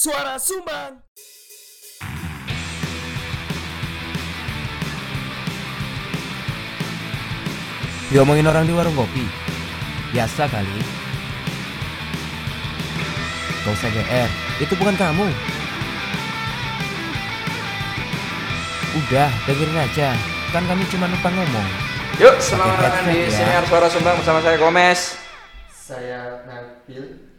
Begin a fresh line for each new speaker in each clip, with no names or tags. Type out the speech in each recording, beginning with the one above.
Suara Sumbang.
Diomongin orang di warung kopi Biasa kali Gak usah GR Itu bukan kamu Udah dengerin aja Kan kami cuma numpang ngomong
Yuk, selamat datang di
ya.
Siniar Suara Sumbang bersama saya Gomez.
Saya Nabil.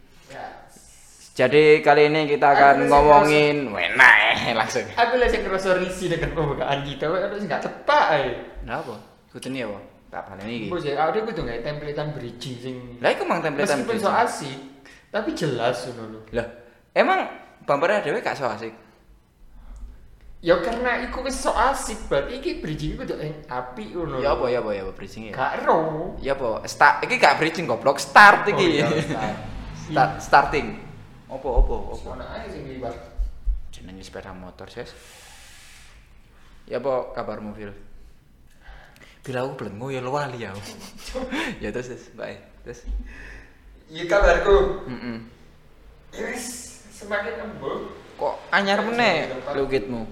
Jadi kali ini kita akan
Aku
ngomongin Wena eh langsung.
Aku lagi ngerasa risih dengan pembukaan kita. Harus nggak tepat eh.
Kenapa? Ikutin ya, Bang. Tak paling ini.
Bos ya, aku tuh nggak templatean bridging sing.
Lah iku mang templatean
Meskipun so asik, tapi jelas lho.
Lah, emang bumpernya dhewe gak so asik.
Ya karena iku wis so asik, berarti iki bridging iku tuh api ngono.
Ya apa ya apa ya apa bridging ya?
Gak ero.
Ya apa? Start iki gak bridging goblok, start iki.
Oh, iya, start.
Start starting. Opo opo opo.
Ono ae sing liwat.
Jenenge sepeda motor, Ses. Ya apa kabarmu, Phil? Bila aku belengu ya lali ya. ya terus, terus, bye. Terus.
Iya kabarku.
Heeh.
Ya wis semakin embung.
Kok anyar meneh lukitmu?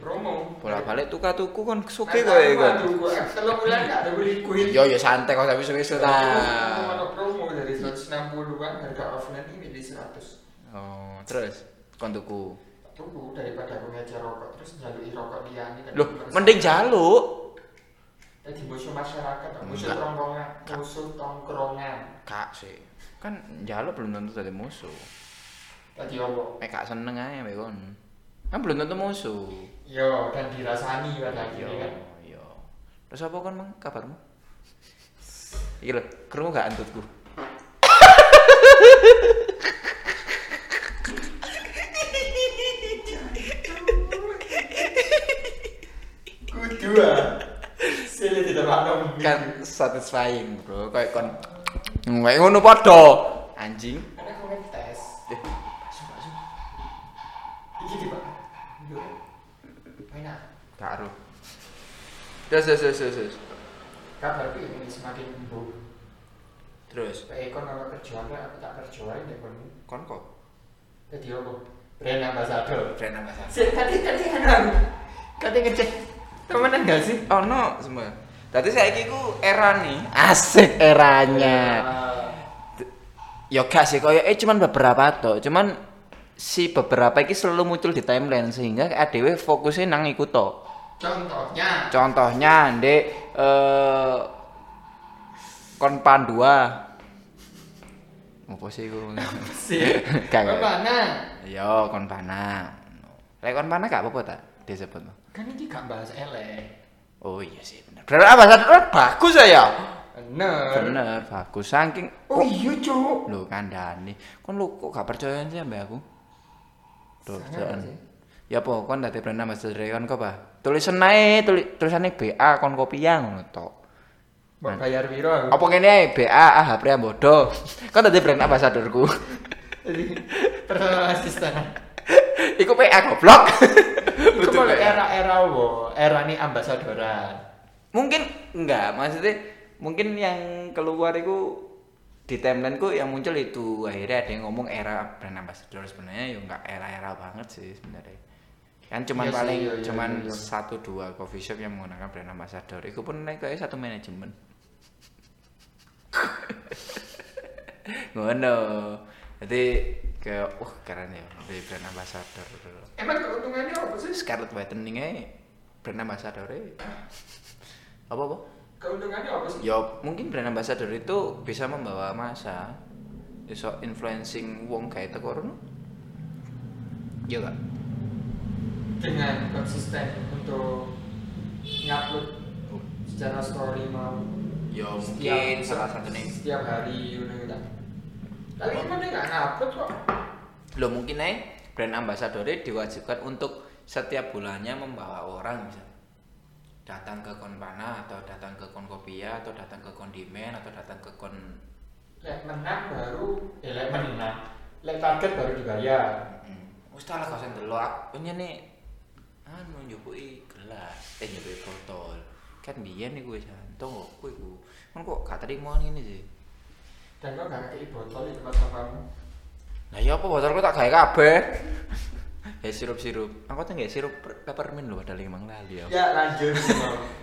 Promo.
Bola balik tuka tuku kan suke
Nah,
kowe kan.
Kalau bulan gak ada beli kuil.
Yo yo santai kok tapi suwe-suwe ta.
Promo dari 160 an harga offline ini di 100.
Oh, terus kon tuku.
Tunggu daripada aku ngecer rokok terus njalui rokok dia ini kan.
Loh, mending jaluk.
Jadi musuh masyarakat, musuh tongkrongan, musuh tongkrongan.
Kak sih. Kan jaluk belum tentu jadi musuh.
Tadi apa?
Mek kak seneng mek kon. Kan belum tentu musuh.
Yo dan dirasani pada
Yo,
akhirnya kan.
yo. Terus apa kon mang kabarmu? Iki lho, krungu gak antutku?
Kudu ah. Sile tidak maklum.
Kan satisfying, Bro. Kayak kon kayak ngono padha. Anjing.
Ngetes.
Eh. Terus terus terus terus.
Kabar ini semakin embung.
Terus
Kayak kon kalau kerjaan aku tak kerjain deh kon.
kon kok
Jadi apa? Brand ambassador.
brand ambassador.
Tadi tadi kan Tadi ngecek temenan gak sih?
Oh no, semua. Tadi saya ku era nih, asik eranya. Ya gak sih, koyo eh cuman beberapa toh, cuman si beberapa iki selalu muncul di timeline sehingga ADW fokusnya nang iku toh.
Contohnya,
Contohnya ndek eh kon pandua. Apa sih iku?
sih.
Kagak.
Mana?
Yo kon pana. Lek kon pana gak apa-apa tak disebut.
Kan ini gak bahas elek.
Oh iya sih bener. Berarti ambasador bagus ya.
Bener.
Bener, bagus saking
Oh iya, Cuk.
Lho kandhani. Kon lu kok gak percaya sih ambek aku?
Sih.
Ya apa kon dadi brand ambassador kon kok, Pak? Tulisan ae, tulis tulisane BA kon kopian ngono tok.
Mbak bayar piro aku?
Apa kene ae BA ah Priambodo. Kon dadi brand ambassadorku.
Jadi personal assistant.
Iku PA goblok. PA.
era-era wo, era nih ambasadoran.
Mungkin enggak, maksudnya mungkin yang keluar itu di timeline ku yang muncul itu akhirnya ada yang ngomong era brand ambassador sebenarnya ya enggak era-era banget sih sebenarnya. Kan cuman
Iya sih,
paling
iya, iya,
cuman
iya, iya.
satu dua coffee shop yang menggunakan brand ambassador. Itu pun naik kayak satu manajemen ngono. Jadi kayak wah keren ya beli brand ambassador.
Emang keuntungannya apa sih?
Scarlett Whitening brand ambassador apa apa
Keuntungannya apa sih?
Ya mungkin brand ambassador itu bisa membawa masa iso influencing wong kayak teko rono. Iya gak?
Dengan konsisten untuk ngupload secara story mau
Ya
setiap-
salah satu nih.
setiap hari gitu kan. Tapi kan dia nggak ngupload kok.
Lo mungkin aja brand ambassador diwajibkan untuk setiap bulannya membawa orang bisa datang ke konpana atau datang ke konkopia atau datang ke kondimen atau datang ke kon
Lek menang baru, eh lek menang, lek target baru dibayar.
Hmm. Wis tak lah kau sendelo aku nih anu nyoboki gelas, eh nyoboki botol. Kan biyen iku wis santung kok kowe iku. Kan kok gak terima ngene sih.
Dan kok nggak kayak botol di tempat sampahmu?
Lah ya apa botolku tak gawe kabeh. Eh sirup-sirup. Aku tuh nggak sirup per- peppermint loh padahal emang lali ya.
Ya lanjut.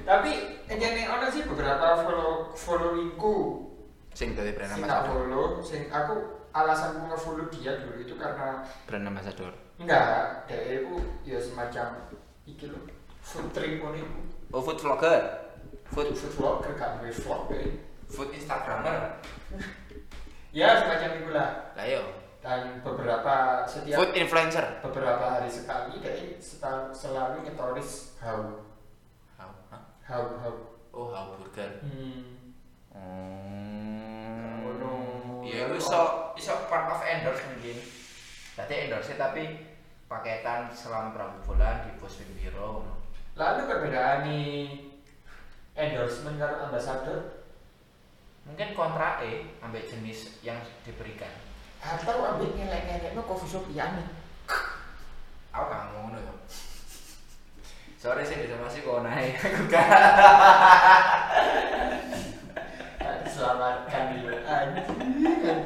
Tapi ini ono sih beberapa follow followingku
Sing dari brand
sing
ambassador.
follow, sing aku alasanku nge-follow dia dulu itu karena
Brand ambassador.
enggak, dia itu ya semacam iki loh, food trip ngono iku.
Oh food vlogger.
Food food vlogger gak duwe vlog kayak.
Food instagramer.
Ya semacam itulah.
Lah yo.
Dan beberapa setiap
Food influencer.
beberapa hari sekali dia seta- selalu ngetoris how
How?
How how.
Oh how burger.
Hmm.
Oh.
Ngono.
Iya, lu iso iso part of endorse mungkin. Berarti endorse tapi paketan selama berapa bulan di pos biro.
Lalu perbedaan nih endorsement karo ambassador
Mungkin kontrak eh ambil jenis yang diberikan.
Atau ambil ngelek-ngelek no coffee shop ya nih.
Aku gak ngomong ngono ya. Sorry sih bisa masih kok naik. Aku gak.
Selamatkan. Anjing.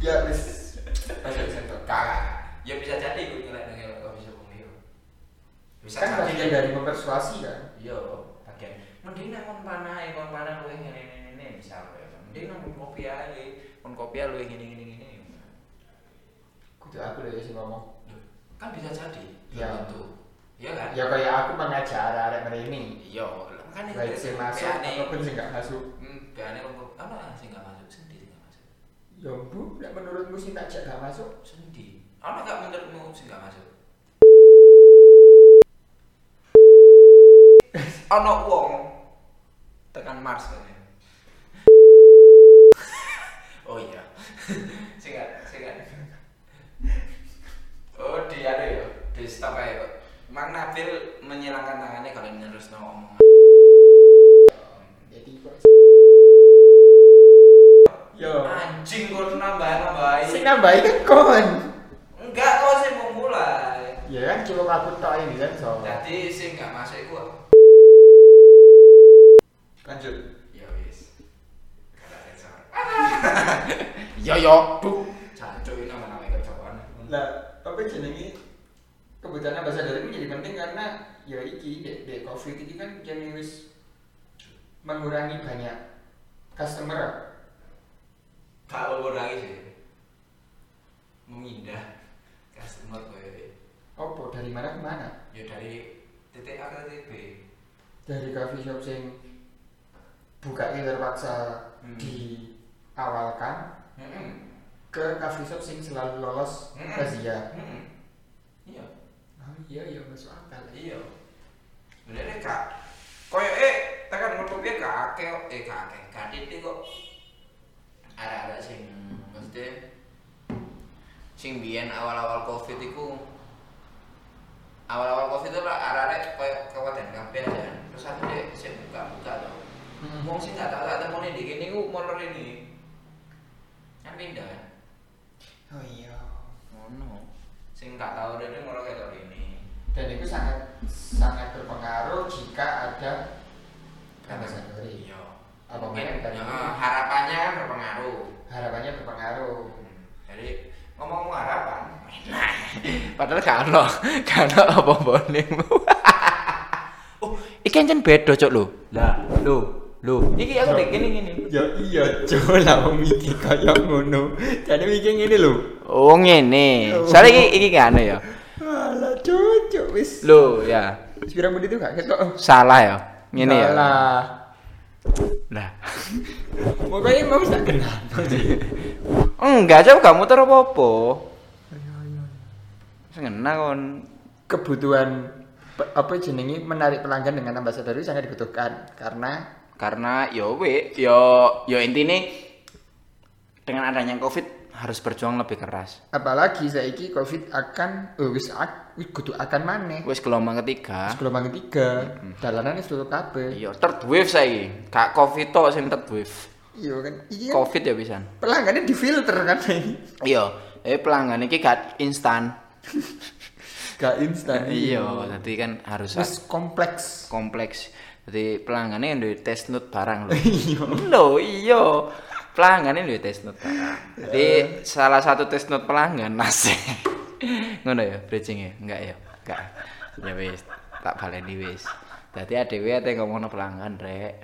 Ya wis. Masuk sentuh.
Kakak. Ya bisa jadi ngelak ngelak kok bisa biro. Bisa
Kan bagian dari mempersuasi kan.
Iya, bagian. Mending kon panah, kon panah lu ini ini ini ya. Mending kon kopi aja, kon kopi lu ini ini ini.
Kudu aku lho ya sing ngomong.
Kan bisa jadi.
Iya.
Tentu. Iya kan?
Ya kayak aku mengajar arek ini.
Iya, kan itu.
Baik sing masuk ataupun sing gak masuk.
Hmm, kon kopi. Apa sing gak masuk? Sendi sing gak masuk.
Ya bu, menurutmu sing tak jak gak masuk.
Sendi. Ana gak menurutmu sing gak masuk? Ana wong tekan Mars katanya. Oh iya. sing gak, sing gak. Oh, di ada ya, di stop aja kok. Mang Nabil menyilangkan tangannya kalau menerus ngomong.
Jadi kok Yo.
Anjing kok nambah nambahin.
Sing nambahi kan kon.
Enggak, kok sih mau mulai.
Ya kan cukup aku tok ini kan so.
Jadi sih nggak masuk itu.
Lanjut.
Ya wis. Kata sensor. Ya yo, bu. Cancuk ini nama nama kecewaan.
Lah, apa jenenge kebutuhan ambassador ini jadi penting karena ya iki dek dek covid ini kan jadi wis mengurangi banyak customer.
Kalau mengurangi sih. Memindah customer gue.
Opo dari mana ke mana?
Ya dari titik A ke titik B.
Dari coffee shop sing bukanya terpaksa
Hmm.
diawalkan
Hmm.
ke coffee shop sing selalu lolos
Hmm.
razia.
Hmm. Iya.
Oh iya iya masuk akal.
Iya. Bener kak. Koyo eh tekan ngono piye kak akeh eh kak akeh gak titik kok. Ada-ada sing mesti sing biyen awal-awal Covid iku awal-awal Covid itu lah arek-arek koyo kawaten kabeh aja. Terus aku sih sih buka-buka tuh. Wong sing gak tak tak temoni di kene iku motor ini. Pindah kan.
Oh iya.
Ngono. Sing gak tau rene motor ketok ini.
Dan itu sangat sangat berpengaruh jika ada ambassador.
Iya.
Apa
Mungkin ya, harapannya kan berpengaruh.
Harapannya berpengaruh.
Hmm, Jadi ngomong harapan. Padahal gak ono, gak ono apa-apa Oh, iki ancen beda cok lho. Lah, lho, lho. Iki aku dek gini gini.
Ya iya, coba lah wong mikir kaya ngono. Jadi mikir ngene lho.
Oh, ngene. Soale iki iki gak ono ya.
Alah, cocok wis.
Lho, ya.
Wis pirang menit itu gak ketok.
Salah ya. Ngene ya.
Salah.
Lah.
Pokoknya mau tak kenal.
Enggak, coba gak muter apa-apa. Kon.
Kebutuhan apa jenenge menarik pelanggan dengan ambassador itu sangat dibutuhkan karena
karena yo we yo yo intine dengan adanya covid harus berjuang lebih keras
apalagi saiki covid akan eh, wis ak- wis kudu akan maneh.
wis gelombang ketiga
Wis gelombang ketiga, dalanan wis tutup kabeh.
iya third wave saiki gak covid tok sing third wave
Iya kan? Iya.
covid ya pisan
Pelanggannya difilter kan
iya eh pelanggan iki gak instan
Gak instan.
iya jadi kan harus
Wis kompleks.
kompleks jadi pelanggannya yang duwe test note barang lho
Iya.
lho iya pelanggannya duwe test note barang jadi salah satu test note pelanggan nasi Ngono ya bridging ya? Enggak ya? Enggak. Ya wis, tak baleni wis. Dadi adewe ate ngomongno pelanggan, Rek.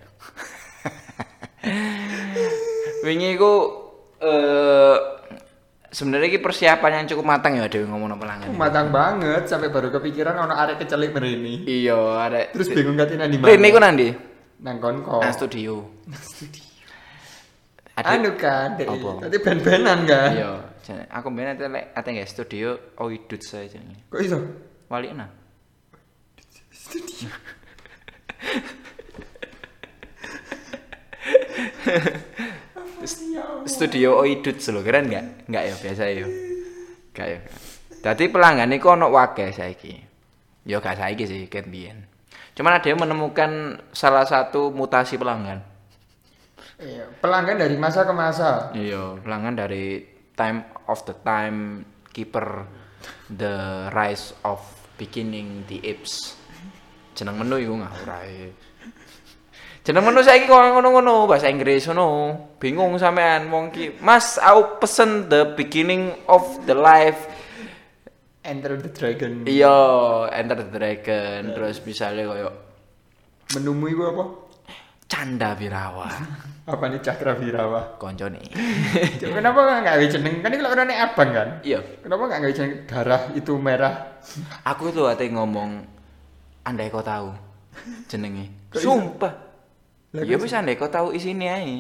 Wingi iku eh sebenarnya iki persiapan yang cukup matang ya adewe ngomongno pelanggan.
Matang banget sampai baru kepikiran ono arek kecelik merini.
Iya, arek.
Terus bingung nang di mana?
Rene iku nandi?
nang konko.
Nang studio. Ada
Anu kan.
Apa?
Tadi ben-benan kan.
Iya, aku mbene ate lek ate nggak studio Oidut saya jenenge.
Kok iso?
Walikna. Studio Oidut lho, keren enggak? Enggak ya, biasa ya. Enggak ya. Dadi pelanggan iku ono wakeh saiki. Ya gak saiki sih, ket biyen. Cuman ada yang menemukan salah satu mutasi pelanggan.
Iya, pelanggan dari masa ke masa.
Iya, pelanggan dari time of the time keeper the rise of beginning the apes. Jeneng menu iku ngawur ae. Jeneng menu saiki kok ngono-ngono bahasa Inggris ngono. Bingung sampean wong ki. Mas, aku pesen the beginning of the life.
Enter the Dragon.
Iya, Enter the Dragon. Terus misalnya koyo
Menumu iku apa?
Canda Birawa.
Apa nih Cakra Birawa?
Koncone.
Cuk, Kenapa nggak nggak jeneng? Kan ini kalau orangnya abang kan?
Iya.
Kenapa nggak nggak jeneng darah itu merah?
Aku tuh ate ngomong andai kau tahu jenenge.
Iso?
Sumpah. Ya
kok
wis kau tahu isine ae.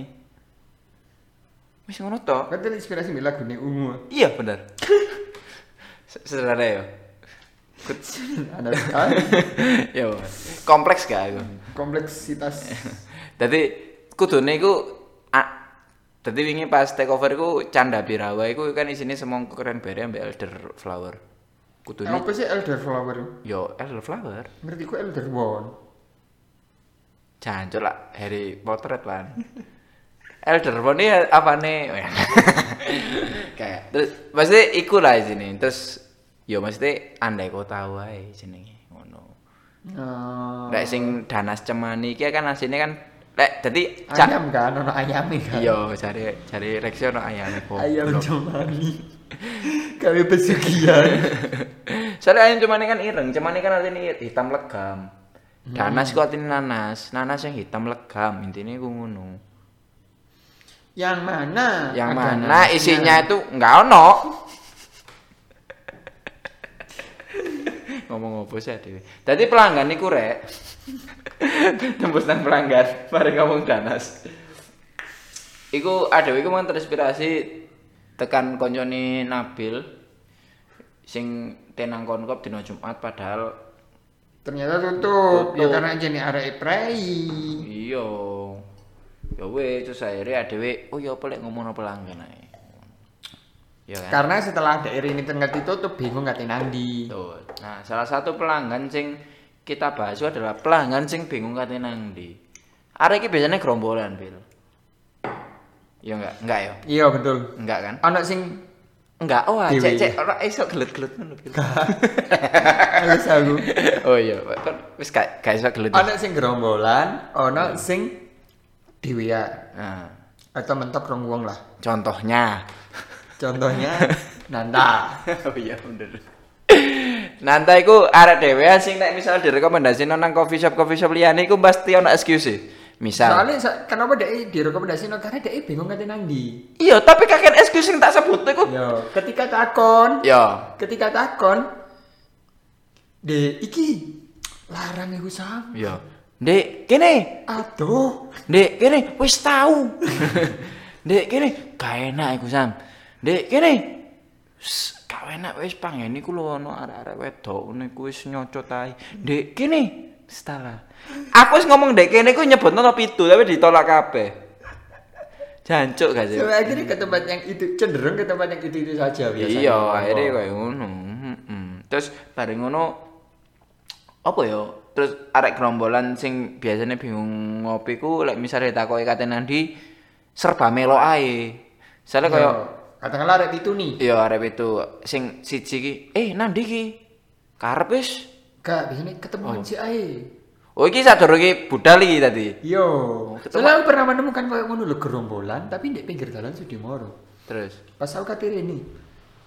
Wis ngono tok.
Kan tadi inspirasi lagu nih ungu.
Iya bener. Se- Sederhana ya.
Ada kan?
ya kompleks gak aku.
kompleksitas.
Dadi kudune iku Dadi wingi pas take over iku Canda Birawa iku kan isine semongko keren bere ambek elderflower. Kudune
Apa sih elderflower?
yo elderflower.
Ngerti ku elderwon.
Jancuk lah Harry Potter lan. Elder Bond ini apa nih? Kayak terus pasti iku lah sini. Terus yo mesti andai kau tahu ae jenenge ngono.
Oh.
Lek sing Danas Cemani iki kan asine kan lek dadi ca-
ayam kan, ono ayame kan.
Yo cari cari Rexio no ayam kok.
Ayam cemani. Kami pesugihan.
Soalnya ayam Cemani kan ireng, Cemani kan artinya hitam legam. Danas ku artinya nanas, nanas yang hitam legam, intinya ku ngono.
Yang mana?
Yang
Ada
mana
nanasnya.
isinya itu nggak ono. ngomong apa sih Dewi? Tadi pelanggan iku rek. Tembus nang pelanggan, mari ngomong danas. Iku ada iku mang terinspirasi tekan koncone Nabil sing tenang konkop dina Jumat padahal
Ternyata tutup. Ya
Tutup.
karena jadi arek prei.
iya. Ya weh terus akhirnya adewe oh ya apa lek ngomongno pelanggan ae. Ya kan?
Karena setelah daerah ini tengah ditutup bingung nggak nandi.
Betul. Nah, salah satu pelanggan sing kita bahas adalah pelanggan sing bingung kate nang ndi. Arek iki biasanya gerombolan, Bil. Ya enggak, enggak ya?
Iya betul.
Enggak kan?
Ono sing
Enggak, oh
Dewi.
cek cek ora iso gelut-gelut ngono, Bil.
halus aku.
Oh iya, kan wis gak gak iso gelut.
Ono sing gerombolan, ono sing dhewean
Nah,
atau mentok rong wong lah.
contohnya.
Contohnya Nanda.
oh iya bener. Nanti iku arek dhewean sing nek misal direkomendasino nang coffee shop coffee shop liyane iku pasti ono excuse. Misal
Soalnya sa- kenapa dia direkomendasi karena dia bingung ngerti nandi.
Iya, tapi kakek excuse sing tak sebut iku.
Yo, ketika takon,
Ya,
ketika takon, de iki larang iku sam.
ya. Dek, kene.
Aduh,
Dek, kene wis tau. Dek, kene gak enak iku Sam. Dek, kene. Gak enak wis pangene iku lho ono arek-arek wedok niku wis nyocot ae. Dek, kene. Stala. Aku wis ngomong dek kene iku nyebutno no pitu tapi ditolak kabeh. Jancuk gak sih?
so, akhirnya ke tempat yang itu cenderung ke tempat yang itu itu saja biasanya.
Iya, akhirnya kayak ngono. Terus bareng ngono apa ya? Terus arek gerombolan sing biasanya bingung ngopi ku lek misale takoki kate nandi serba melok ae. Soale kaya
Yo, katakanlah arek itu nih.
iya arep itu sing siji ki, eh nandi ki karep wis.
Gak, biasanya ketemuan si Ae.
Oh iki sadurunge budal iki tadi.
Yo,
ketemu-
soalnya aku pernah menemukan kayak ngono lho gerombolan, tapi di pinggir jalan Sudimoro.
Terus
Pas aku kate ini,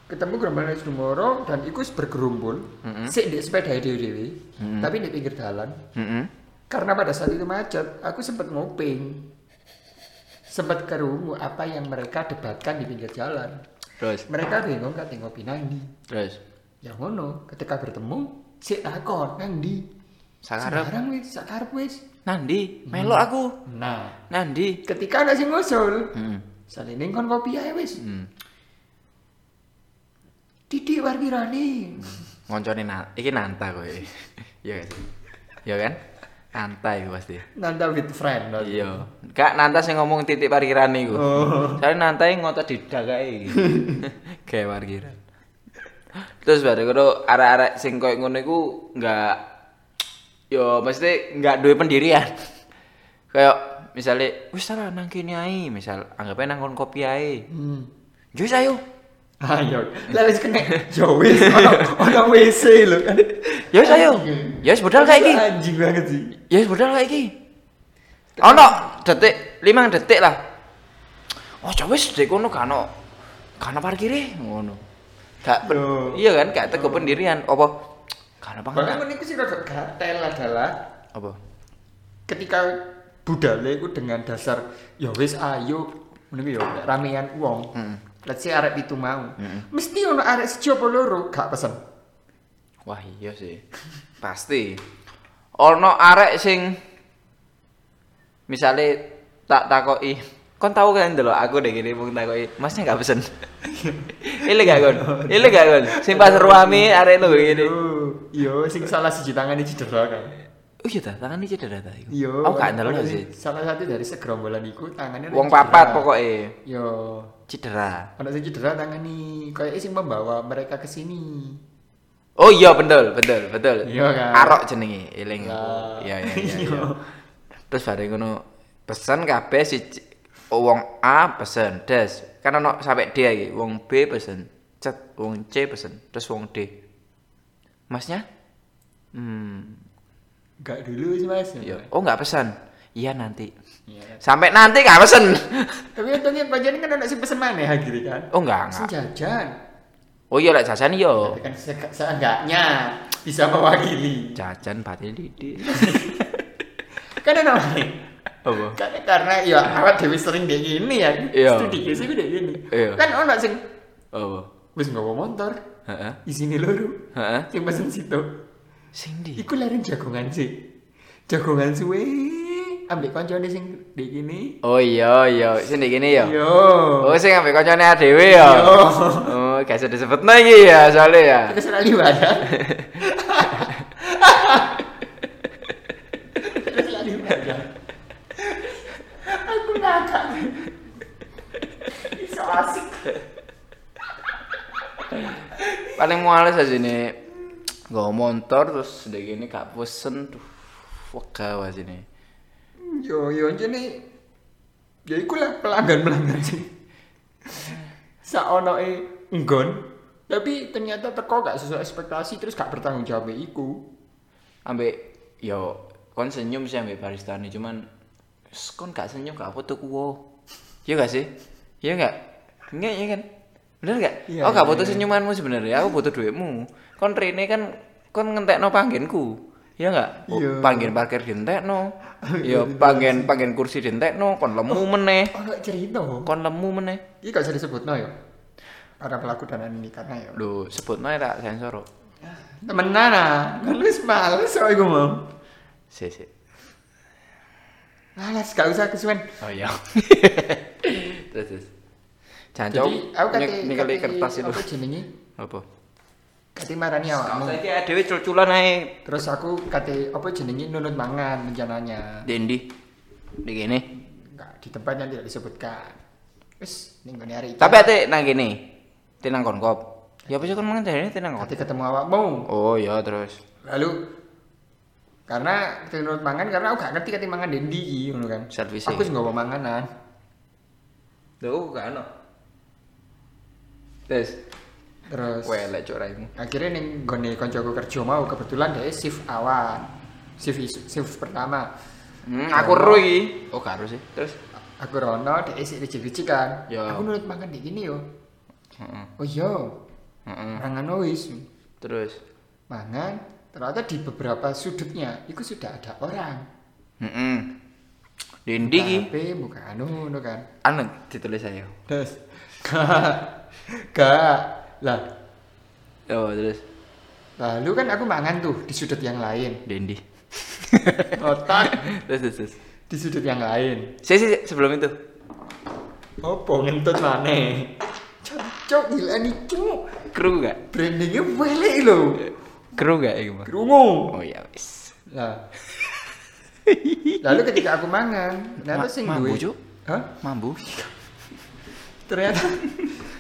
ketemu gerombol Sudimoro dan iku wis bergerumpul
Mm-mm.
sik di sepeda dewi-dewi
Mm-mm.
tapi di pinggir jalan
Heeh.
karena pada saat itu macet aku sempat ngoping sempat kerungu apa yang mereka debatkan di pinggir jalan
Terus,
mereka bingung kate ngopi nang ndi
terus.
ya ngono ketika bertemu sik takon nang ndi
Sakarep
sekarang wis sakarep wis
nandi, melok aku.
nah
Nandi.
ketika ada sing ngusul
Heeh.
saling kon kopi ae wis
Hmm.
Didi wargirani
Ngoncone na iki nanta kowe. Iya sih? Iya kan? Nanta iku pasti.
Nanda with friend no?
Iya. Gak nanta sing ngomong titik parkiran iku.
Oh.
Soale nantai ngotot didagae. Kayak parkiran. Terus bare kono arek-arek sing koyo ngono iku enggak yo mesti enggak duwe pendirian. Kayak misalnya wis salah nang kene ae, misal anggapnya nang kon kopi ae.
Hmm.
Jus ayo.
Ayo, lah wis kena yo wis ono WC lho kan.
Wis ayo. Ya wis budal kayak iki.
Anjing banget sih.
Ya wis budal kayak iki. Ono detik, 5 detik lah. Oh, coba wis dek kono kan ono. Kan parkire ngono. Gak pen- iya kan gak teguh pendirian apa? Kan apa enggak?
meniku sih rada gatel adalah
Apa?
ketika budale iku dengan dasar ya wis ayo meniku ya ramean wong.
Heeh.
Let's say arek pitu mau.
Mm-mm.
Mesti ono arek siji apa loro gak pesen.
Wah, iya sih. Pasti. Ono arek sing misale tak takoki, kon tahu kan delok aku deh gini mung takoki, Masnya gak pesen. Ile gak kon? Ile gak kon? Sing pas ruami arek lu gini.
Yo, sing salah siji tangane cedera kan.
Oh iya ta, tangan iki cedera ta iku.
Iya.
Aku gak ndelok
ono
sih.
Salah satu dari segerombolan iku tangannya
Wong papat pokoknya
Yo,
cedera.
ono sing cedera tangan nih, kayak sing membawa mereka ke sini.
Oh iya betul, betul, betul.
Iya kan?
Arok jenenge, eling.
Lah.
Iya iya iya.
Iya.
iya. Terus bareng ngono pesen kabeh si wong A pesen, des. Kan ono sampai D iki, wong B pesen, cet, wong C pesen, terus wong D. Masnya? Hmm,
Enggak dulu sih Mas.
iya. Oh enggak pesan. Iya nanti.
Iya.
Sampai nanti gak pesen.
Tapi untungnya pancen kan ada sing pesen maneh akhirnya kan.
Oh enggak, enggak.
jajan.
Oh iya lek jajan yo.
Tapi kan se- seenggaknya bisa mewakili.
Jajan batin didik.
Kan ada.
Apa?
Kan karena ya awak dewi sering kayak gini ya.
Iya.
Studi sih udah gini.
Iya.
Kan ono sing
Apa?
wis nggawa motor,
Heeh.
isine loro.
Heeh.
Sing pesen situ.
Sing ndi?
Iku leren jagongan sih. Jagongan suwe ambek kancane sing dek gini.
Oh iya iya, sing ndek kene ya.
Yo.
Oh sing ambek kancane dhewe ya.
Iya.
Oh, gak usah disebutno iki ya soalnya ya.
Terus lali badan. Terus lali badan. Aku ngakak. Iso asik.
Paling males aja nih. Gak motor terus ndek kene gak pesen tuh. Wega wae sini.
Yo yo jene ya iku lah pelanggan-pelanggan sih. Saonoke nggon, tapi ternyata teko gak sesuai ekspektasi terus gak bertanggung jawab iku.
Ambek yo kon senyum sih ambek barista nih cuman kon gak senyum gak foto kuwo. Iya gak sih? Iya gak? Enggak ya kan? Bener gak?
Iya,
oh gak
iya,
butuh
iya.
senyumanmu sebenarnya, aku butuh duitmu. Kon rene kan kon ngentekno panggenku. Iya gak? Oh,
Iya.
Panggen parkir dientekno. Iya, panggen panggen kursi dientekno, kon lemu meneh.
Oh, cerita.
Kon lemu meneh.
Iki gak usah disebutno ya. Para pelaku dana ini karena ya.
Lho, sebutno ya tak sensor.
Temenan ah, kan wis males kok iku mau.
Si si.
Alas gak usah kesuwen.
Oh iya. terus terus. Jangan
Jadi aku kate
nikeli
kate-
kertas itu.
Apa jenenge?
Apa?
Kate marani awakmu.
Saiki dhewe cul-culan ae.
Terus aku kate apa jenenge nunut mangan rencananya.
Dendi. Di kene.
Enggak di tempat yang tidak disebutkan. Wis ning gone hari.
Tapi ate nang kene. Tinang konkop. Ya apa sih kon mangan tinang
Kate
konkop.
ketemu awakmu.
Oh iya terus.
Lalu karena nunut mangan karena aku gak ngerti kate mangan dendi iki ngono kan.
Servis
Aku sing nggawa manganan.
Lho gak ono. Terus
Terus
welek cok raimu.
akhirnya ning gone koncoku kerja mau kebetulan dia shift awan. Shift isu- shift pertama.
Hmm, aku ro iki. Oh gak ro sih. Terus
Aku rono dia isi ricik-ricik kan.
Ya.
Aku nurut mangan di gini yo.
heeh.
Oh iya.
Heeh.
mangan wis
Terus.
mangan ternyata di beberapa sudutnya itu sudah ada orang
Heeh. Dendi ki.
HP buka anu ngono kan
Anu ditulis saya.
terus gak lah
Oh, terus
lalu kan aku mangan tuh di sudut yang lain
Dendi.
otak
terus, terus, terus.
di sudut yang lain
Si, si, si, sebelum itu.
opo ngentut maneh cocok gila nih cuk
Kru gak?
brandingnya welek lho
Kru gak Mas?
kerungu
Oh iya, wis.
lah lalu ketika aku mangan ternyata
Ma-
sing
mambu,
hah
Mambu.
ternyata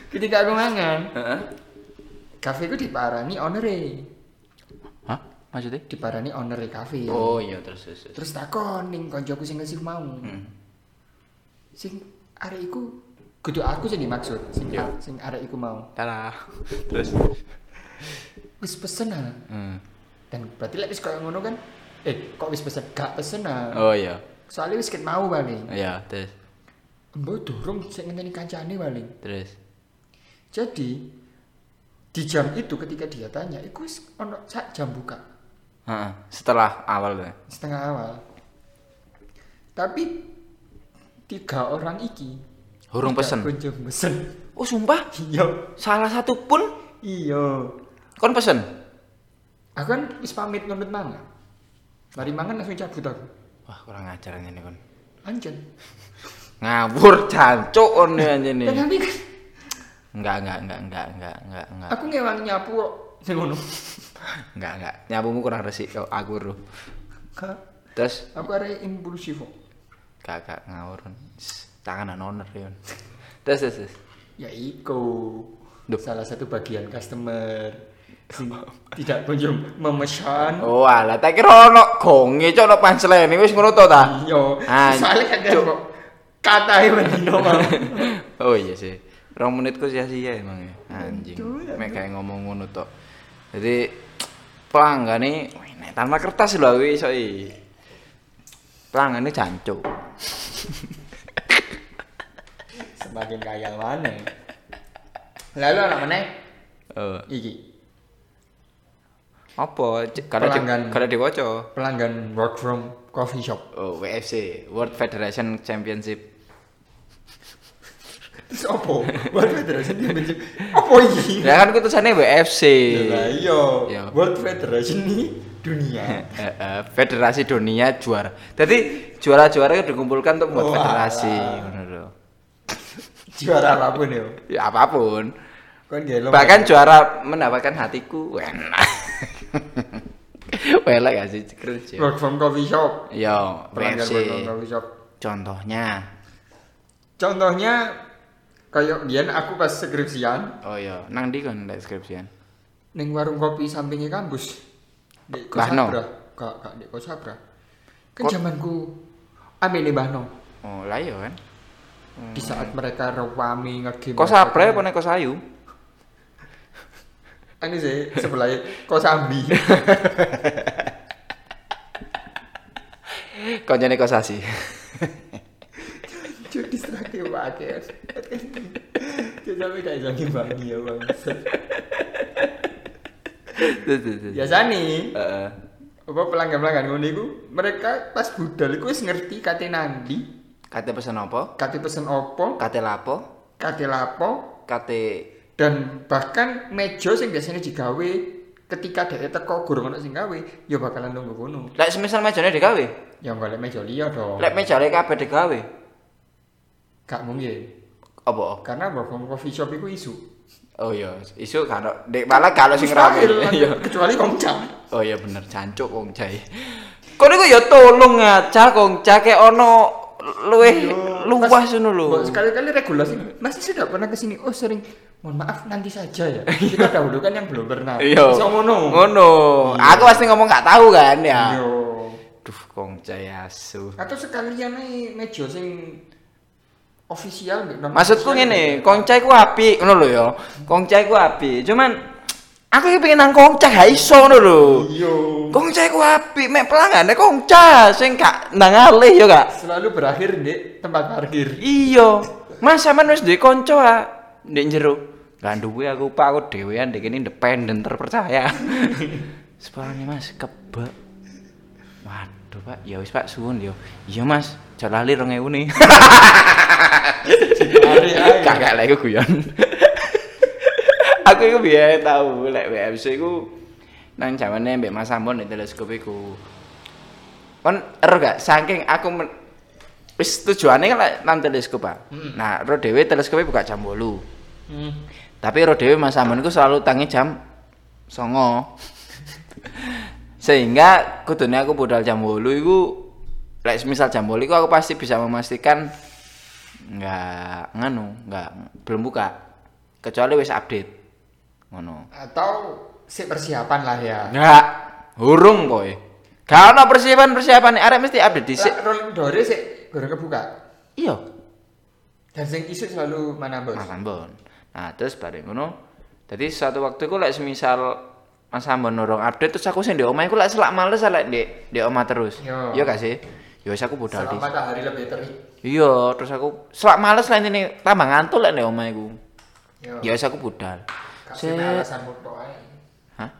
ketika aku mangan
Heeh.
kafe ku diparani onere
Hah? Maksudnya?
diparani onere kafe
Oh iya, terus, terus. terus.
terus takon ning koncoku sing ngasih mau
Hmm.
sing arek iku kudu aku sing dimaksud sing
Iya.
sing arek iku mau
Tara. Terus.
wis pesen ah
Hmm.
dan berarti lek wis koyo ngono kan eh kok wis pesen gak pesen ah
Oh iya.
soalnya wis ket mau paling
Iya, terus.
mbok durung sing ngenteni kancane paling
Terus.
Jadi di jam itu ketika dia tanya iku ono sak jam buka
Heeh. Setelah awal tuh.
setengah awal tapi tiga orang iki
Hurung pesen.
kunjung pesen
Oh, sumpah?
iya
Salah satu pun
iya
kon pesen.
aku kan wis pamit nunut mangan mari mangan langsung cabut aku
Wah, kurang ajar ini kon.
anjen
Ngawur jancuk
dan nanti kan
Enggak, enggak, enggak, enggak, enggak, enggak, enggak.
aku ngewangi nyapu kok sing ngono
Enggak, enggak. Nyapumu kurang resik kok aku ro. Terus
aku arek impulsif kok
gak ngawur. Shh, Tangan owner ya. Terus, terus, terus.
ya iku
Duh.
salah satu bagian customer tidak kunjung memesan
Oh, alah, tak kira ono gonge cok ono punchline wis ngono to ta?
iya soalnya kan kok kata Mendino mau
Oh iya sih. Rong menitku sia-sia emang ya. Anjing. Mek kayak ngomong ngono tok. Jadi pelanggan nek tanpa kertas lho aku iso i. Pelanggan ini jancuk.
semakin kaya mana lalu anak mana
Oh,
iki
apa? Kalau
Pelanggan.
kalau diwaca.
pelanggan work from coffee shop
Oh, WFC, World Federation Championship.
Terus apa World Federation Championship apa iki
Ya kan kutusannya WFC.
lah iya
Iya.
World Federation ini dunia
Eh, eh, Federasi Dunia juara. Jadi juara-juara itu dikumpulkan untuk buat federasi, ngono
juara apa pun ya
Ya apa pun.
kan gelo
Bahkan juara mendapatkan hatiku. Enak. Welek gak sih kerja.
work from coffee shop
Yo,
pelanggan
WFC. Contohnya.
contohnya kayak biyen aku pas skripsian
Oh iya, nang di kan deskripsian.
ning warung kopi sampingnya kampus di
Bahno?
Kosabra kak kak di Kosabra kan
Kok-
zamanku ambil nih Bahno
Oh, lah iya kan.
di saat mereka rame ngegame
Kok sapre apa nek kok sayu?
ini sih sebelah Kosambi
Koncone kok sasi.
Banget. Cuk sampai gak iso ngimbangi ya bang. Biasa nih,
Heeh.
apa pelanggan-pelanggan ngono iku, mereka pas budal iku wis ngerti kate nandi,
Kate pesen apa?
kate pesen opo,
Kate lapo?
kate lapo,
Kate
dan bahkan meja sing biasanya digawe ketika dhek teko gurung ono sing gawe, ya bakalan nunggu kono.
Lek semisal mejane digawe,
Ya golek meja liya dong.
lek mejane kabeh digawe.
Gak mungkin.
Apa?
Karena work coffee shop iku isu.
Oh iya, isu kalau dek malah kalau sing rame. Iya.
kecuali kongcang.
Oh iya bener jancuk wong cai. Kok niku ya tolong ngaca kong cake ono luweh luas ngono lho.
Sekali-kali regulasi masih sudah pernah ke sini. Oh sering. Mohon maaf nanti saja ya. Kita dahulukan yang belum pernah.
Iya.
So ngono.
Ngono.
Iya.
Aku pasti ngomong gak tahu kan ya.
Iya.
Duh kong cai asu.
Atau sekalian nih meja sing official non
Maksudku ngene, kongcai ku apik ngono lho ya. Kongcai ku apik. Cuman aku iki pengen nang kongcai gak iso ngono lho.
Iya.
Kongcai ku apik, mek pelanggan kongca sing gak nang alih ya gak.
Selalu berakhir di tempat parkir.
Iya. Mas sampean wis duwe kanca ah ndek jero. Gak duwe aku Pak, aku dhewean dek ini independen terpercaya. Sepurane Mas kebak. Waduh Pak, ya wis Pak suwun yo. Iya Mas, aja lali 2000 nih. Kagak lek iku guyon. aku iku biyen tau lek WMC iku nang zamane mbek Mas Ambon di teleskop iku. Kon ero gak saking aku men- wis tujuane kan nang teleskop Pak. Nah, ro dhewe teleskope buka jam 8.
Hmm.
Tapi ro dhewe Mas Ambon iku selalu tangi jam 09.00. Sehingga kudune aku budal jam 8 iku lek misal jam 8 iku aku pasti bisa memastikan nggak nganu, nggak belum buka. Kecuali wis update. Ngono.
Atau si persiapan lah ya.
Enggak, urung kowe. Gak ono persiapan-persiapan arek mesti update dhisik.
Rolling door sih goreng kebuka.
Iya,
Dan sing isu selalu mana bos?
Mas Ambon. Nah, terus bareng ngono. Jadi suatu waktu iku lek semisal Mas Ambon nurung update terus aku sing di omah iku lek selak males lek di di omah terus.
Yo.
Iya gak sih? Ya wis aku budal
Selama
di.
matahari lebih terik.
Iya, terus aku selak males lek ini tambah ngantuk lek di omah iku.
Yo.
Ya wis aku budal.
Kasih alasan mutu ae.
Hah?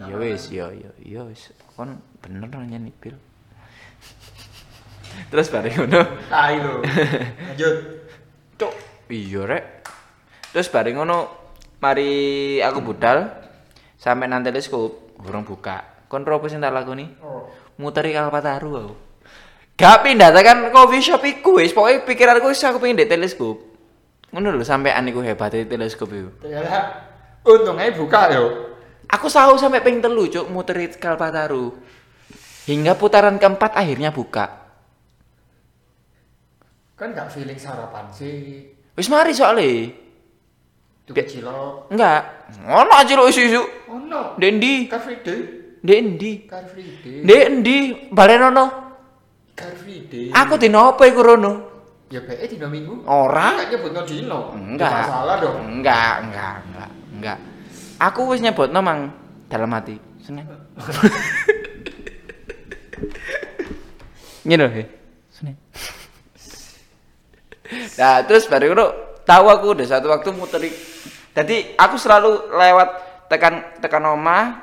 Iya wis, iya iya iya wis. Kon bener nanya Bil. Terus bareng ngono.
Tai lo. Lanjut.
Cuk, iya rek. Terus bareng ngono mari aku budal sampai nang teleskop urung buka. Kon ro apa sing tak lakoni?
Oh.
Muteri Kalpataru aku. Gak pindah tekan coffee shop iku wis, pokoke pikiranku wis aku pengen di teleskop. Ngono lho sampean iku hebate teleskop iku.
Ternyata untungnya buka yo.
Aku selalu sampai pengen telu cuk muteri Kalpataru. Hingga putaran keempat akhirnya buka.
Kan gak feeling sarapan sih.
Wis mari soalnya. Be-
cilok.
Enggak. Ngono aja lho isu-isu.
Oh no.
Dendi.
Car Free Day.
Dendi.
Car Free Day.
Ndek endi? Balenono.
Car Free Day.
Aku dino apa iku rono?
Ya BE dino minggu.
Ora.
Enggak nyebut no dino.
Enggak.
Masalah dong.
Enggak, enggak, enggak, enggak. Aku wis nyebutno mang dalam hati. Senin. Ngene he. Senin. Nah, terus baru itu tahu aku udah satu waktu muteri. Jadi aku selalu lewat tekan tekan omah,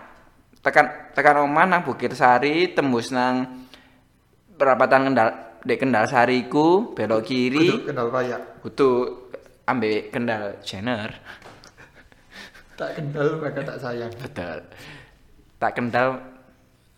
tekan tekan omah nang Bukit Sari, tembus nang perapatan Kendal di Kendal Sariku, belok kiri.
Kudu kenal payak.
Kudu ambek kendal Jenner.
Tak kenal maka tak sayang.
Betul. Tak kendal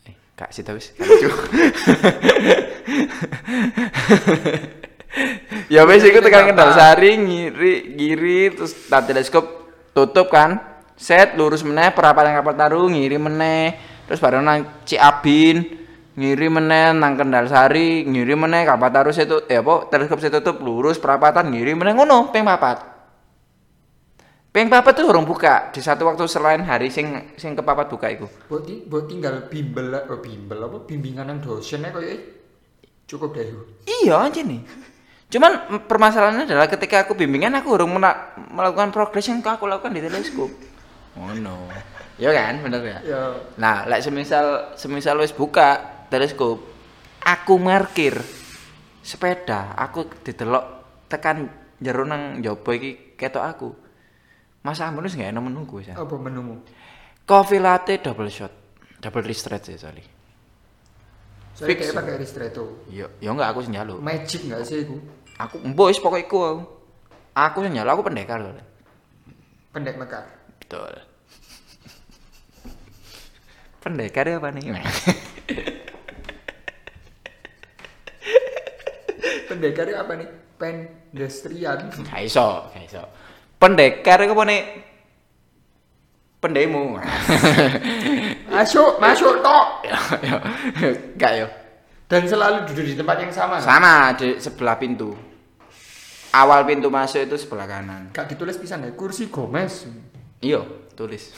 eh kak sih wis ya wis iku tekan kendal sari ngiri ngiri terus tak teleskop tutup kan. Set lurus meneh perapatan kapal taru ngiri meneh. Terus baru nang Ciabin ngiri meneh nang Kendal Sari ngiri meneh kapal taru situ eh apa teleskop saya tutup lurus perapatan ngiri meneh ngono ping papat. Ping papat tuh urung buka di satu waktu selain hari sing sing kepapat buka iku.
Buat, buat tinggal bimbel lah, oh, bimbel apa bimbingan yang dosennya kayak cukup deh.
Iya aja nih. Cuman permasalahannya adalah ketika aku bimbingan aku urung melakukan progres yang aku lakukan di teleskop. Oh no. Iya kan, bener ya?
Ya,
Nah, lek semisal semisal wis buka teleskop, aku markir sepeda, aku didelok tekan jero nang njaba iki ketok aku. Mas Amun wis gak enak menunggu ya.
apa menumu?
Coffee latte double shot. Double ristret sih sorry.
Saya kayak pakai ristretto.
Iya, ya enggak aku sing njaluk.
Magic nggak sih itu?
Aku mbok wis pokoke iku aku. Aku sing njaluk aku pendekar soalnya.
Pendek mekar.
Betul. pendekar ya apa nih?
Pendekar itu apa nih? Pendestrian.
Gak iso, gak iso. Pendekar iku apa nih? Pendemo.
Masuk, masuk tok.
Ya, ya. Gak yo.
Dan selalu duduk di tempat yang sama.
Sama di sebelah pintu. Awal pintu masuk itu sebelah kanan.
Gak ditulis pisan ya, kursi Gomez.
Iya, tulis.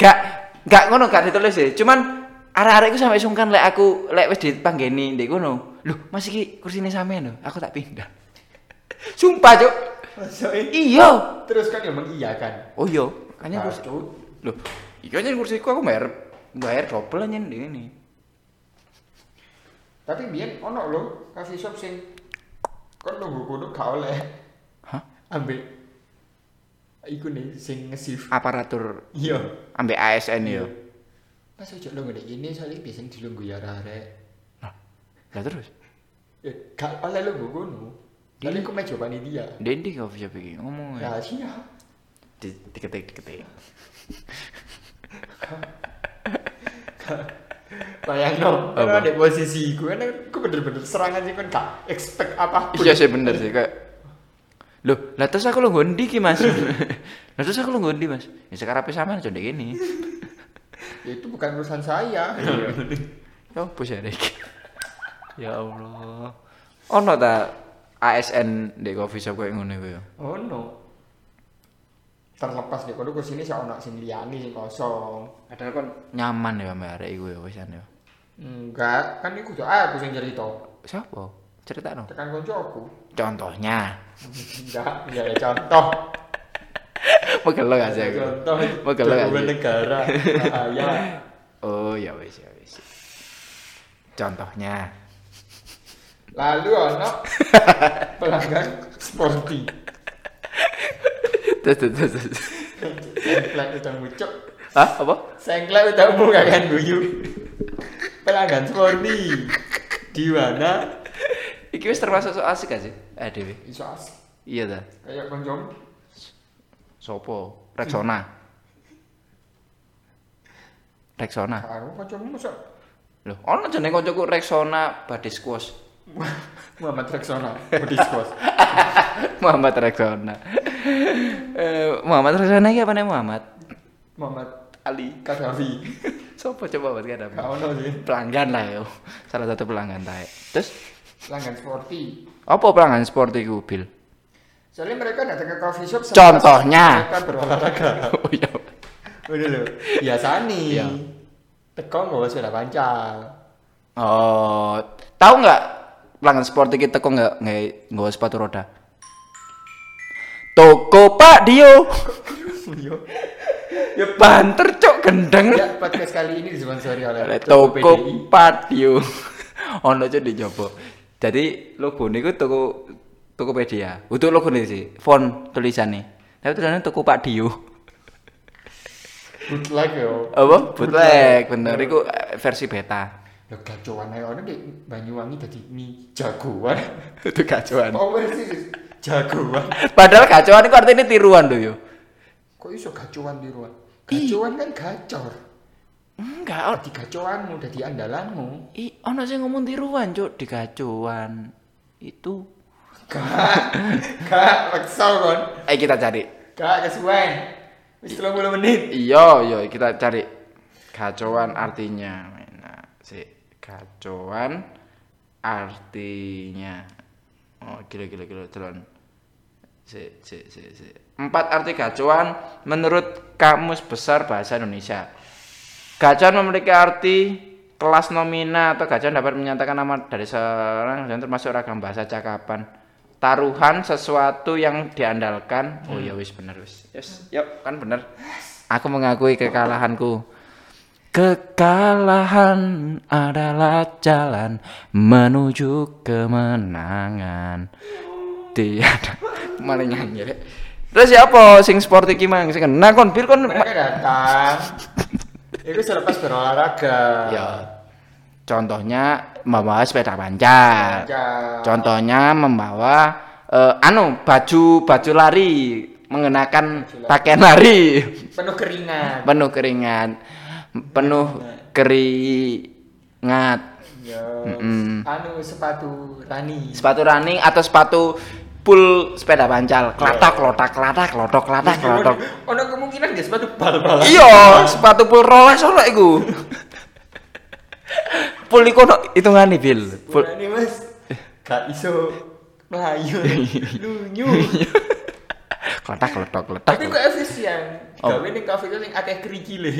Gak gak ngono gak ditulis sih. Cuman arek-arek iku sampe sungkan lek aku lek wis dipanggeni ndek kono. Loh, Mas iki kursine sampean lho, aku tak pindah. Sumpah, Cuk. Iya.
Terus kan ya mengiyakan.
Oh iya, kayaknya kursi. Loh, iya kan kursiku aku bayar bayar double aja nih ini.
Tapi biyen ono lho coffee shop sing kon nunggu kudu gak oleh
Hah?
ambil iku nih sing nge-shift.
aparatur
Iya.
ambek ASN yo.
Mas ojo lo ngene ini soalnya biasanya dilunggu ya arek.
Lah terus,
Ya gak oleh lo gue ngono. Tapi aku meja panitia.
Dendi coffee shop iki ngomong ya.
Ya siap.
Di, diketik diketik.
Bayang no,
Apa?
kan ada posisi gue kan aku bener-bener serangan sih kan gak expect apa pun.
Iya sih bener sih kayak Loh, lah terus aku lo ngondi ki Mas. lah terus aku lo ngondi Mas. Ya sekarang apa sama conde gini.
Ya, itu bukan urusan saya.
Ya apa sih ada iki? Ya Allah. Ono ta ASN di coffee shop kayak ngono iku ya.
Oh no. Terlepas deh, kalau kursi ini saya ono sing liyane sing kosong.
Padahal kan nyaman ya mbak arek iku ya wisan ya.
Enggak, kan iku tuh aku sing cerita.
Siapa? Cerita no.
Tekan koncoku.
Contohnya.
Enggak, enggak ada contoh.
Megel gak sih
Ada
aku?
Contoh.
Megel gak sih?
negara. Bahaya.
Oh ya wis ya wis. Contohnya.
Lalu ono pelanggan sporty.
Terus terus terus.
Sengklek udah mucuk.
Hah? Apa?
Sengklek udah mu kan guyu. Pelanggan sporty. Di mana?
Iki wis termasuk so asik gak sih? Eh Dewi.
Iso asik.
Iya ta.
Kayak konjom.
Sopo? Rexona. Rexona.
Aku konjom masa
Loh, ono jenenge kancaku Rexona Body Squash.
Muhammad Rexona. Squash.
Muhammad Rexona. Eh, Muhammad Rexona iki apa nih Muhammad?
Muhammad
Ali.
Kadafi.
Sopo coba buat kada?
Gak ono sih.
Pelanggan lah yo. Salah satu pelanggan tae. Terus
Pelanggan sporty.
apa pelanggan sport iku, Bil?
Soalnya mereka datang ke coffee shop
Contohnya.
mereka berolahraga.
Oh iya.
Udah loh. Biasa nih.
Iya.
Teko nggak sepeda pancal.
Oh, tahu nggak pelanggan sport iki teko nggak nggak nggak sepatu roda? Toko Pak Dio.
Iya.
Ya banter cok gendeng.
Ya, podcast kali ini disponsori oleh Toko
Toko
PDI.
Patio. Ono cok dijopo. Jadi logo niku toko Tokopedia. Untuk logo nih sih, font tulisannya. Tapi tulisannya Toko Pak Dio.
Bootleg yo.
Apa? Bootleg, bener. Iku eh, versi beta.
Ya gacoan ae ono di Banyuwangi dadi mie jagoan.
Itu kacauan.
Sih jagoan.
Padahal kacauan itu artinya tiruan tuh yo.
Kok iso gacoan di ruang? Gacoan kan gacor.
Enggak, oh,
Dadi gacoanmu, dadi andalanmu.
i, ono sing ngomong tiruan, Cuk, di kacauan. Itu.
Gak, gak, maksa kon.
Eh kita cari.
Gak kesuwen. Wis 30 menit.
Iya, iya, kita cari kacauan artinya. Nah, si kacauan artinya. Oh, gila gila gila telan. Si, si, si, si. Empat arti kacauan menurut Kamus Besar Bahasa Indonesia. Gacauan memiliki arti kelas nomina atau gacauan dapat menyatakan nama dari seorang dan termasuk ragam bahasa cakapan. Taruhan sesuatu yang diandalkan. Oh ya wis bener wis. Yes, yuk kan bener. Aku mengakui kekalahanku. Kekalahan adalah jalan menuju kemenangan. Tiada malah nyanyi rek. Terus siapa sing sport iki mang sing kena kon bir kon
Mereka datang. Itu selepas berolahraga.
Ya. Contohnya membawa sepeda panjang.
Ya.
Contohnya membawa eh, anu baju baju lari mengenakan pakaian lari
Penuh keringat.
penuh keringat penuh keringat
Ya.
Mm-mm.
Anu sepatu Rani.
sepatu running atau sepatu full sepeda pancal klatak klotak klatak klotok klatak klotok
Ono kemungkinan nggak sepatu bal-balan.
iya sepatu full roles ora iku full iku ono hitungane bil full
Rani mas. Gak iso melayu. Lunyu.
klotak klotok klotak
Tapi kok efisien.
Oh.
Gawe ning kafe itu sing akeh kerikile.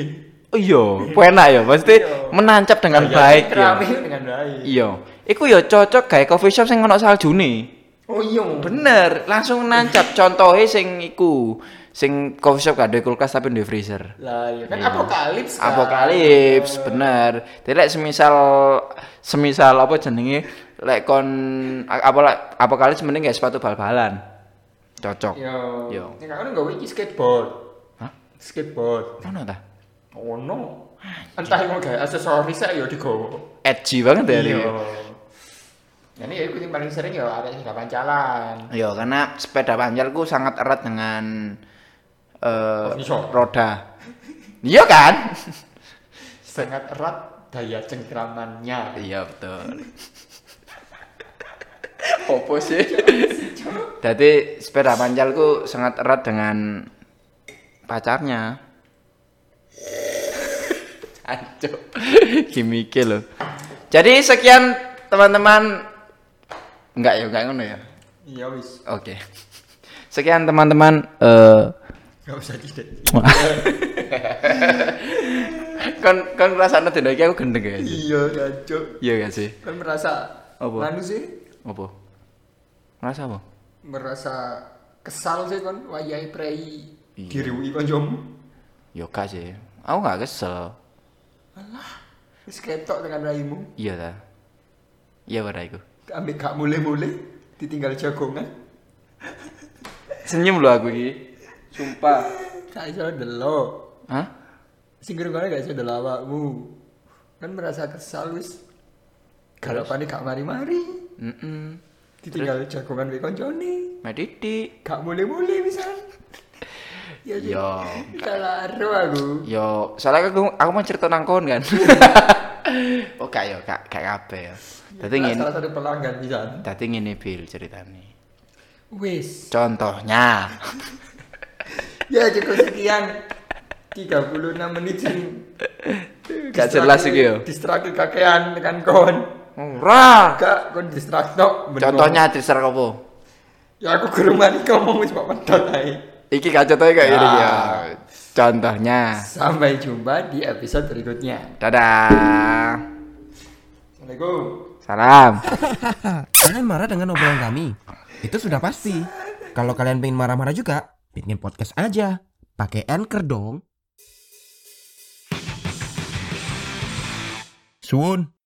Oh iya enak ya pasti
Iya.
menancap dengan baik ya
dengan baik.
iya iku ya cocok gawe coffee shop sing ono saljune
Oh iya.
Bener, langsung nancap. Contohnya sing iku, sing coffee shop gak ada kulkas tapi di freezer.
Lah ya kan
Iya.
apokalips kan.
Apokalips, bener. Jadi lek semisal semisal apa jenenge lek kon apa lek apokalips mending gak sepatu bal-balan. Cocok.
Yo.
Yo.
Nek kan nggawe iki skateboard.
Hah?
Skateboard.
Ta?
Ono. Entah mau gawe aksesoris ae yo digowo.
Edgy banget ya
Iya.
ini.
Ya yang paling sering ya ada sepeda pancalan.
Yo, karena sepeda panjalku sangat erat dengan eh
Furniture.
roda. Iya kan?
Sangat erat daya cengkramannya.
Iya betul. Opo sih? Jadi sepeda panjalku sangat erat dengan pacarnya. Ancuk. Gimike loh. Jadi sekian teman-teman. Enggak ya, enggak ngono ya.
Iya wis.
Oke. Sekian teman-teman eh
Gak usah tidak.
kon kon ngrasakno dina iki aku gendeng ya.
Iya kacau.
Iya gak sih?
Kan merasa
Apa?
Anu sih
Apa? Ngerasa apa?
merasa kesal sih kan wayahe prei
Iya.
diriwi kancamu.
Yo gak sih. Aku gak kesel.
Wis ketok dengan raimu.
Iya ta. Iya pada iku.
Ambek gak mulai-mulai ditinggal jagongan.
Senyum lo aku iki. Sumpah.
Gak iso delok.
Hah?
Sing kene gak iso delok awakmu. Kan merasa kesal wis. Garapane gak mari-mari.
Heeh.
Ditinggal jagongan wek kancane.
Mediti.
Gak mulai-mulai pisan. Ya
Yo.
Kalaro aku.
Yo, soalnya aku aku mau cerita nang kon kan. oh gak yo, gak gak kabeh ya. Dadi ngene.
Salah satu pelanggan pisan.
Dadi ngene Bil ceritane.
Wis.
Contohnya.
Ya cukup sekian 36 menit sing
Gak jelas iki yo.
Distraksi kakean tekan kon.
Ora.
Gak kon distrakno.
Contohnya diser apa?
Ya aku gurung mari ngomong wis kok ae.
Iki gak contohnya kayak gini
Ya.
ya. Contohnya.
Sampai jumpa di episode berikutnya.
Dadah.
Assalamualaikum.
Salam.
Kalian marah dengan obrolan kami? Itu sudah pasti. Kalau kalian pengen marah-marah juga, bikin podcast aja. Pakai Anchor dong. Sun.